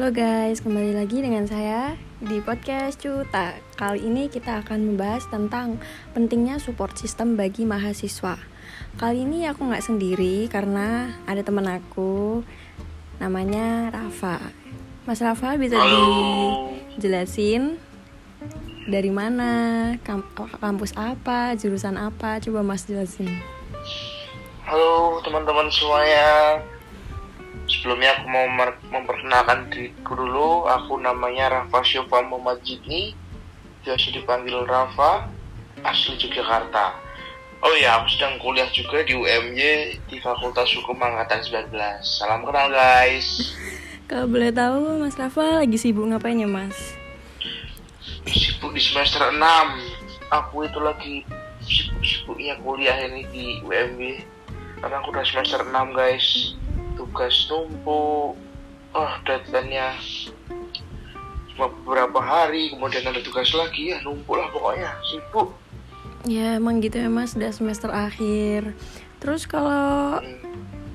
Halo guys, kembali lagi dengan saya di podcast Cuta. Kali ini kita akan membahas tentang pentingnya support system bagi mahasiswa. Kali ini aku nggak sendiri karena ada teman aku, namanya Rafa. Mas Rafa bisa Halo. dijelasin dari mana, kam- kampus apa, jurusan apa? Coba Mas jelasin. Halo teman-teman semuanya. Sebelumnya aku mau memperkenalkan diriku dulu. Aku namanya Rafa Syofa Muhammad-Jidni. Biasa dipanggil Rafa, asli Yogyakarta. Oh ya, aku sedang kuliah juga di UMY di Fakultas Hukum Angkatan 19. Salam kenal guys. Kalau boleh tahu Mas Rafa lagi sibuk ngapain ya Mas? Sibuk di semester 6. Aku itu lagi sibuk-sibuknya kuliah ini di UMY. Karena aku udah semester 6 guys. Tugas numpuk. Oh, deadline-nya cuma beberapa hari. Kemudian ada tugas lagi ya, numpuk lah pokoknya. Sibuk. Ya emang gitu ya Mas, udah semester akhir. Terus kalau Hmm.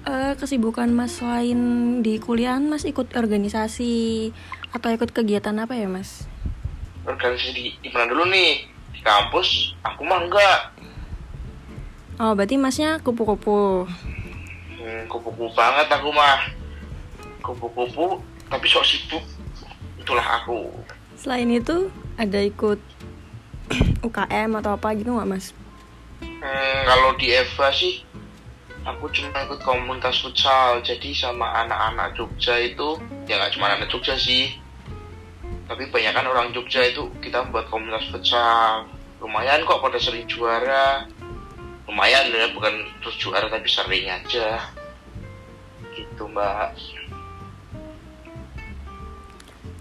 eh, kesibukan Mas selain di kuliah, Mas ikut organisasi atau ikut kegiatan apa ya Mas? Organisasi di, di mana dulu nih? Di kampus? Aku mah enggak. Oh berarti Masnya kupu-kupu. Hmm, kupu-kupu banget aku mah. Kupu-kupu, tapi sok sibuk. Itulah aku. Selain itu ada ikut UKM atau apa gitu nggak Mas? Hmm, kalau di Eva sih aku cuma ikut komunitas futsal jadi sama anak-anak Jogja itu ya nggak cuma anak Jogja sih tapi banyak kan orang Jogja itu kita buat komunitas futsal lumayan kok pada sering juara lumayan ya bukan terus juara tapi sering aja gitu mbak.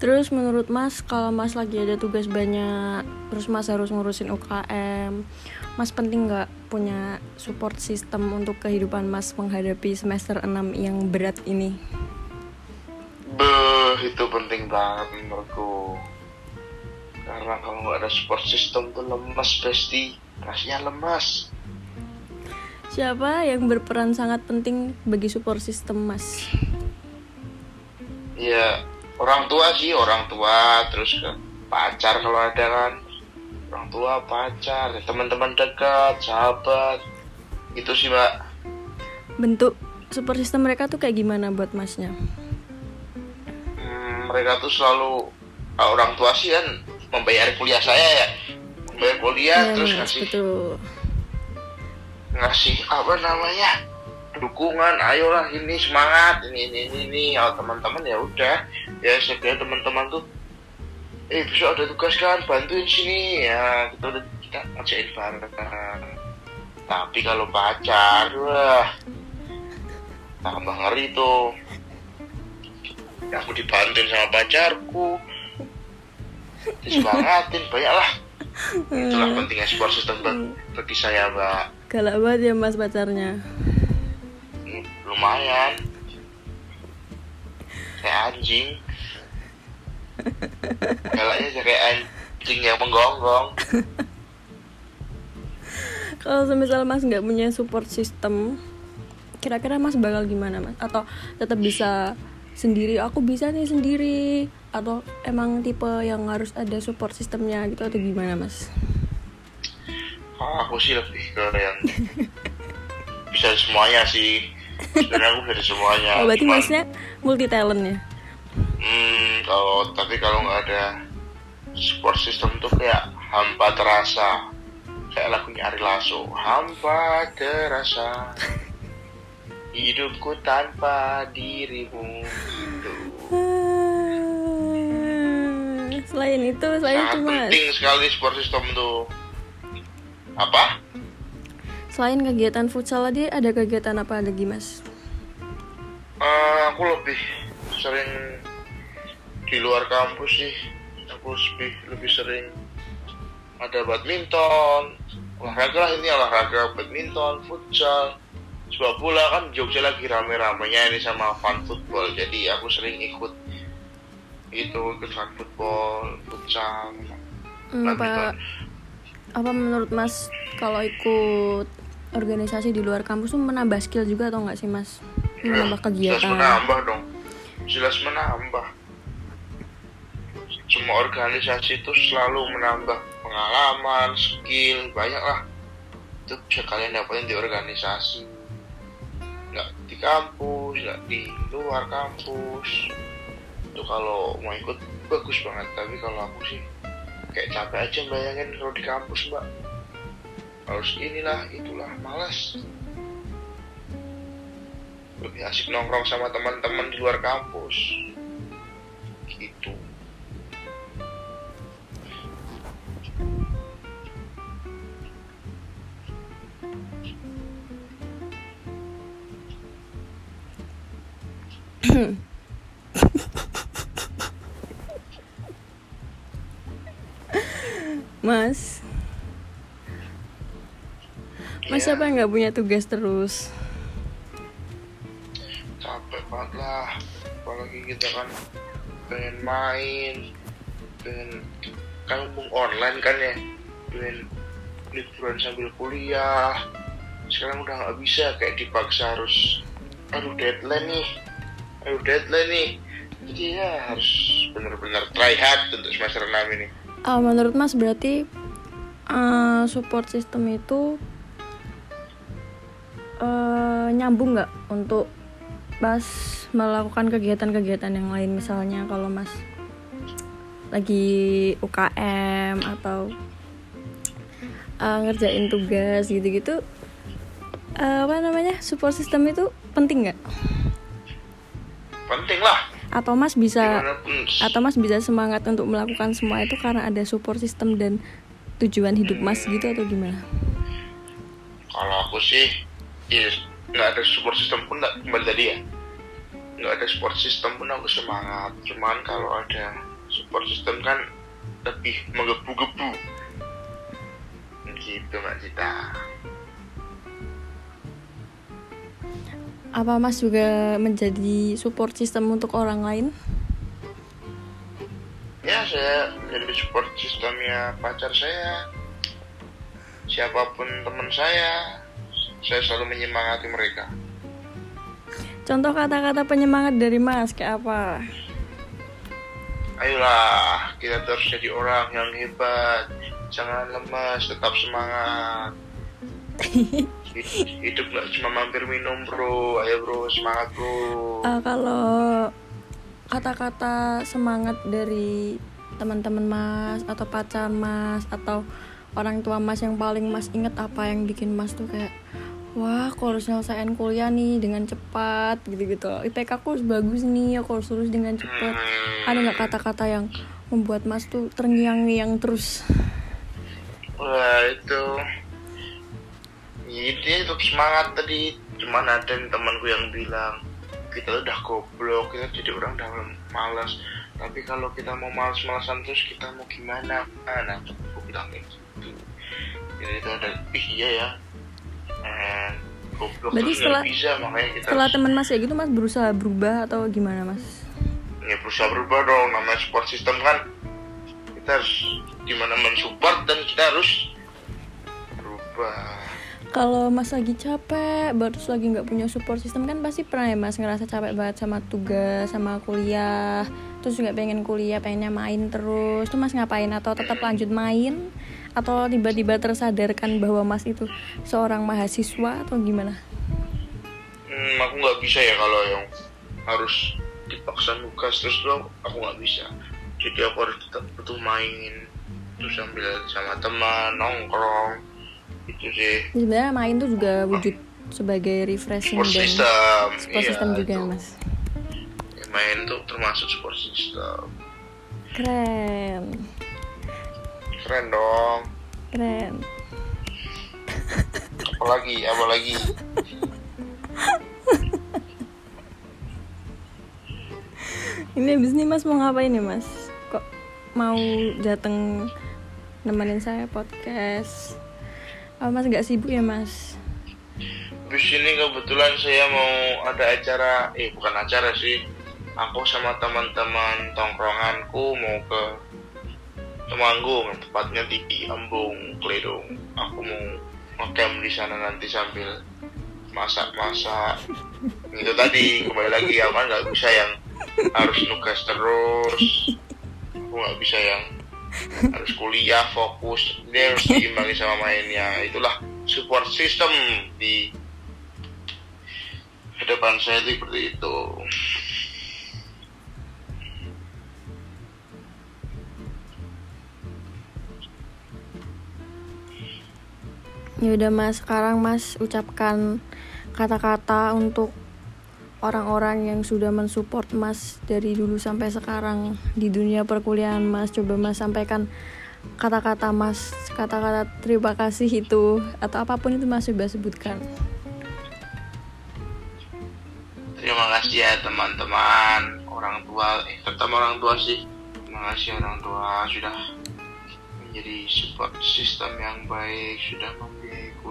Terus menurut Mas kalau Mas lagi ada tugas banyak, terus Mas harus ngurusin UKM, Mas penting nggak punya support system untuk kehidupan Mas menghadapi semester 6 yang berat ini? Beuh, itu penting banget menurutku. Karena kalau nggak ada support system tuh lemas pasti rasanya lemas Siapa yang berperan sangat penting bagi support system Mas? ya orang tua sih orang tua terus ke pacar kalau ada kan orang tua pacar teman-teman dekat sahabat itu sih mbak Bentuk support system mereka tuh kayak gimana buat Masnya? Hmm, mereka tuh selalu orang tua sih kan membayar kuliah saya ya membayar kuliah Iya, terus ngasih betul. Ngasih apa namanya dukungan ayolah ini semangat ini ini ini, ini. Oh, teman-teman ya udah ya sebenarnya teman-teman tuh eh besok ada tugas kan bantuin sini. Ya kita udah kita ngerjain bareng. Tapi kalau pacar wah tambah ngeri tuh. Aku dibantuin sama pacarku. Disemangatin banyak lah itulah pentingnya support system bag- bagi saya mbak Galak banget ya Mas pacarnya. Hmm, lumayan kayak anjing galaknya kayak anjing yang menggonggong Kalau semisal Mas nggak punya support system, kira-kira Mas bakal gimana Mas? Atau tetap bisa sendiri? Aku bisa nih sendiri. Atau emang tipe yang harus ada support sistemnya gitu atau gimana Mas? Oh, aku sih lebih ke yang bisa semuanya sih sebenarnya aku bisa semuanya Oh berarti Cuman, Masnya multi talent ya? hmm, kalau tapi kalau nggak ada support system tuh kayak hampa terasa kayak lagunya Ari Lasso hampa terasa hidupku tanpa dirimu gitu. Selain itu, selain sangat itu Mas. penting sekali support system tuh apa? Selain kegiatan futsal tadi ada kegiatan apa lagi Mas? Eh, aku lebih sering di luar kampus sih. Aku lebih lebih sering ada badminton olahraga lah ini olahraga badminton futsal sepak bola. Kan Jogja lagi rame-ramenya ini sama fun football. Jadi aku sering ikut itu ikut fun football futsal Hmm, apa apa menurut Mas kalau ikut organisasi di luar kampus tuh menambah skill juga atau nggak sih Mas? Menambah jelas kegiatan. menambah dong. Jelas menambah. Semua organisasi itu selalu menambah pengalaman skill banyak lah itu bisa kalian dapetin di organisasi. Nggak di kampus nggak di luar kampus. Itu kalau mau ikut bagus banget. Tapi kalau aku sih kayak capek aja bayangin kalau di kampus mbak. Harus inilah itulah malas. Lebih asik nongkrong sama teman-teman di luar kampus. Gitu. Mas, siapa yang nggak punya tugas terus? capek banget lah. Apalagi kita kan pengen main pengen kan mumpung online kan ya. Pengen liburan sambil kuliah. Sekarang udah nggak bisa kayak dipaksa harus aduh deadline nih. Aduh deadline nih. Jadi ya harus benar-benar try hard untuk semester 6 ini. Ah, menurut Mas berarti eh, support system itu eh, nyambung nggak untuk Mas melakukan kegiatan-kegiatan yang lain misalnya kalau Mas lagi UKM atau eh, ngerjain tugas gitu-gitu eh, apa namanya support system itu penting nggak? penting lah Atau Mas bisa atau Mas bisa semangat untuk melakukan semua itu karena ada support system dan tujuan hidup Mas gitu atau gimana? kalau aku sih ya nggak ada support system pun nggak kembali tadi ya? Nggak ada support system pun aku semangat. Cuman kalau ada support system kan lebih menggebu-gebu. Gitu mbak Cita. Apa Mas juga menjadi support system untuk orang lain? ya saya jadi support sistemnya pacar saya siapa pun teman saya saya selalu menyemangati mereka. Contoh kata-kata penyemangat dari Mas kayak apa? ayolah kita terus jadi orang yang hebat. Jangan lemas tetap semangat. Hid- hidup nggak cuma mampir minum bro. Ayo bro semangat bro. Eh, kalau kata-kata semangat dari teman-teman Mas atau pacar Mas atau orang tua Mas yang paling Mas inget apa yang bikin Mas tuh kayak wah aku harus nyelesain kuliah nih dengan cepat gitu-gitu. IPK aku harus bagus nih aku harus lulus dengan cepat. Ada nggak kata-kata yang membuat Mas tuh terngiang-ngiang terus? Wah itu. Tetap semangat tadi. Cuman ada temanku yang bilang kita udah goblok kita jadi orang udah malas. Tapi kalau kita mau malas-malasan terus kita mau gimana? Nah aku bilang kayak gitu. Jadi itu ada iya ya goblok Berarti setelah- nggak bisa makanya kita setelah teman Mas kayak gitu Mas berusaha berubah atau gimana Mas? ya berusaha berubah dong namanya support system kan kita harus gimana mensupport dan kita harus berubah Kalau Mas lagi capek, baru lagi nggak punya support system kan pasti pernah ya Mas ngerasa capek banget sama tugas, sama kuliah, terus juga pengen kuliah, pengennya main terus. Tuh Mas ngapain? Atau tetap lanjut main? Atau tiba-tiba tersadarkan bahwa Mas itu seorang mahasiswa atau gimana? hmm, aku nggak bisa ya kalau yang harus dipaksa nugas terus tuh aku nggak bisa jadi aku harus tetap butuh main terus sambil sama teman nongkrong itu sih Sebenarnya main tuh juga wujud sebagai refreshing support dan system support Iya, system juga itu. Mas. Ya, main tuh termasuk support system Keren, keren dong keren. apalagi apalagi Ini abis ini Mas mau ngapain nih Mas? Kok mau dateng nemenin saya podcast? Oh, mas gak sibuk ya Mas? Habis ini kebetulan saya mau ada acara, eh bukan acara sih. Aku sama teman-teman tongkronganku mau ke Temanggung, tepatnya di Ambung, Kledong. Aku mau ngecamp di sana nanti sambil masak-masak. Itu tadi kembali lagi ya kan nggak bisa yang harus nugas terus. Aku nggak bisa yang harus kuliah fokus ini harus diimbangi sama mainnya itulah support system di hadapan saya itu seperti itu Ya udah Mas, sekarang Mas ucapkan kata-kata untuk orang-orang yang sudah mensupport Mas dari dulu sampai sekarang di dunia perkuliahan Mas. Coba Mas sampaikan kata-kata Mas, kata-kata terima kasih itu atau apa pun itu Mas sudah sebutkan. terima kasih ya teman-teman orang tua eh terutama orang tua sih terima kasih orang tua sudah menjadi support system yang baik sudah membiayai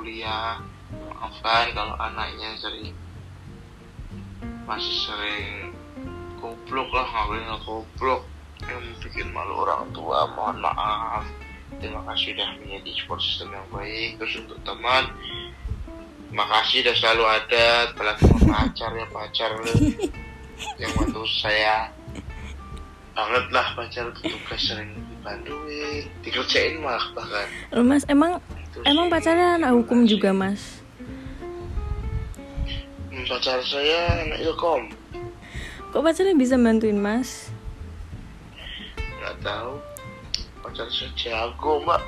kuliah maafkan kalau anaknya sering masih sering goblok lah nggak boleh goblok yang bikin malu orang tua mohon maaf. Terima kasih sudah menjadi support system yang baik. Terus untuk teman makasih udah selalu ada. Sama pacar ya pacar lu. Yang waktu saya banget lah pacar tugas sering dibantuin dikerjain malah bahkan. Mas, emang emang pacarnya anak hukum juga Mas? Hmm, pacar saya anak ilkom Kok pacarnya bisa bantuin Mas? nggak tahu pacar saya jago mbak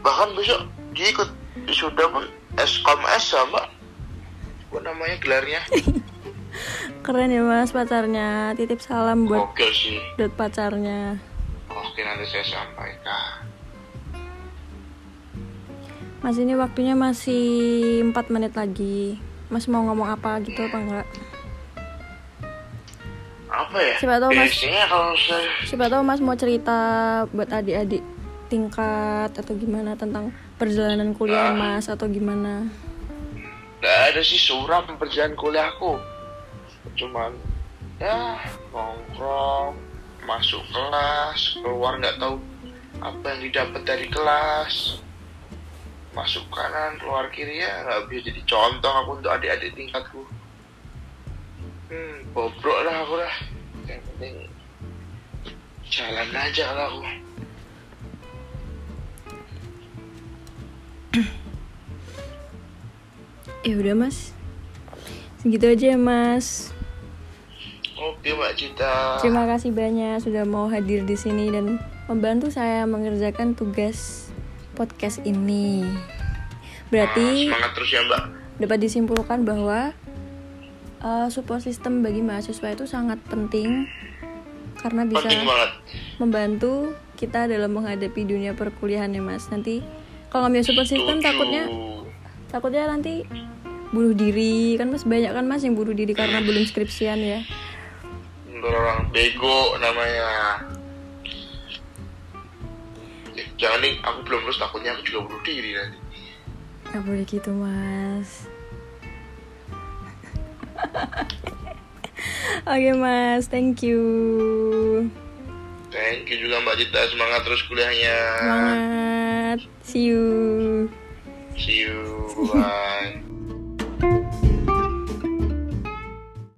bahkan besok dia ikut sudah pun eskom S mbak apa namanya gelarnya Keren ya Mas pacarnya. Titip salam buat oke sih buat pacarnya. oke nanti saya sampaikan Mas ini waktunya masih 4 menit lagi. Mas mau ngomong apa gitu apa enggak? apa ya Siapa tahu, Mas. biasanya kalau saya Siapa tahu Mas mau cerita buat adik-adik tingkat atau gimana tentang perjalanan kuliah Ah. Mas atau gimana? nggak ada sih suram perjalanan kuliahku cuman ya nongkrong masuk kelas keluar nggak tahu apa yang didapat dari kelas masuk kanan keluar kiri ya. Nggak bisa jadi contoh aku untuk adik-adik tingkatku. Hmm bobrok lah aku lah. Yang penting jalan aja lah aku. Ya udah Mas. Segitu aja ya Mas. oke mbak Cita. Terima kasih banyak sudah mau hadir di sini dan membantu saya mengerjakan tugas podcast ini. Berarti semangat terus ya mbak dapat disimpulkan bahwa uh, support system bagi mahasiswa itu sangat penting karena bisa penting banget membantu kita dalam menghadapi dunia perkuliahan ya mas. Nanti kalau nggak punya support system Setuju. takutnya takutnya nanti bunuh diri kan mas banyak kan mas yang bunuh diri karena belum skripsian ya. Orang bego namanya jangan nih aku belum lulus takutnya aku juga bunuh diri nanti. Gak boleh gitu mas. Oke mas, thank you. Thank you juga mbak Cita. Semangat terus kuliahnya. Semangat. See you. See you. Bye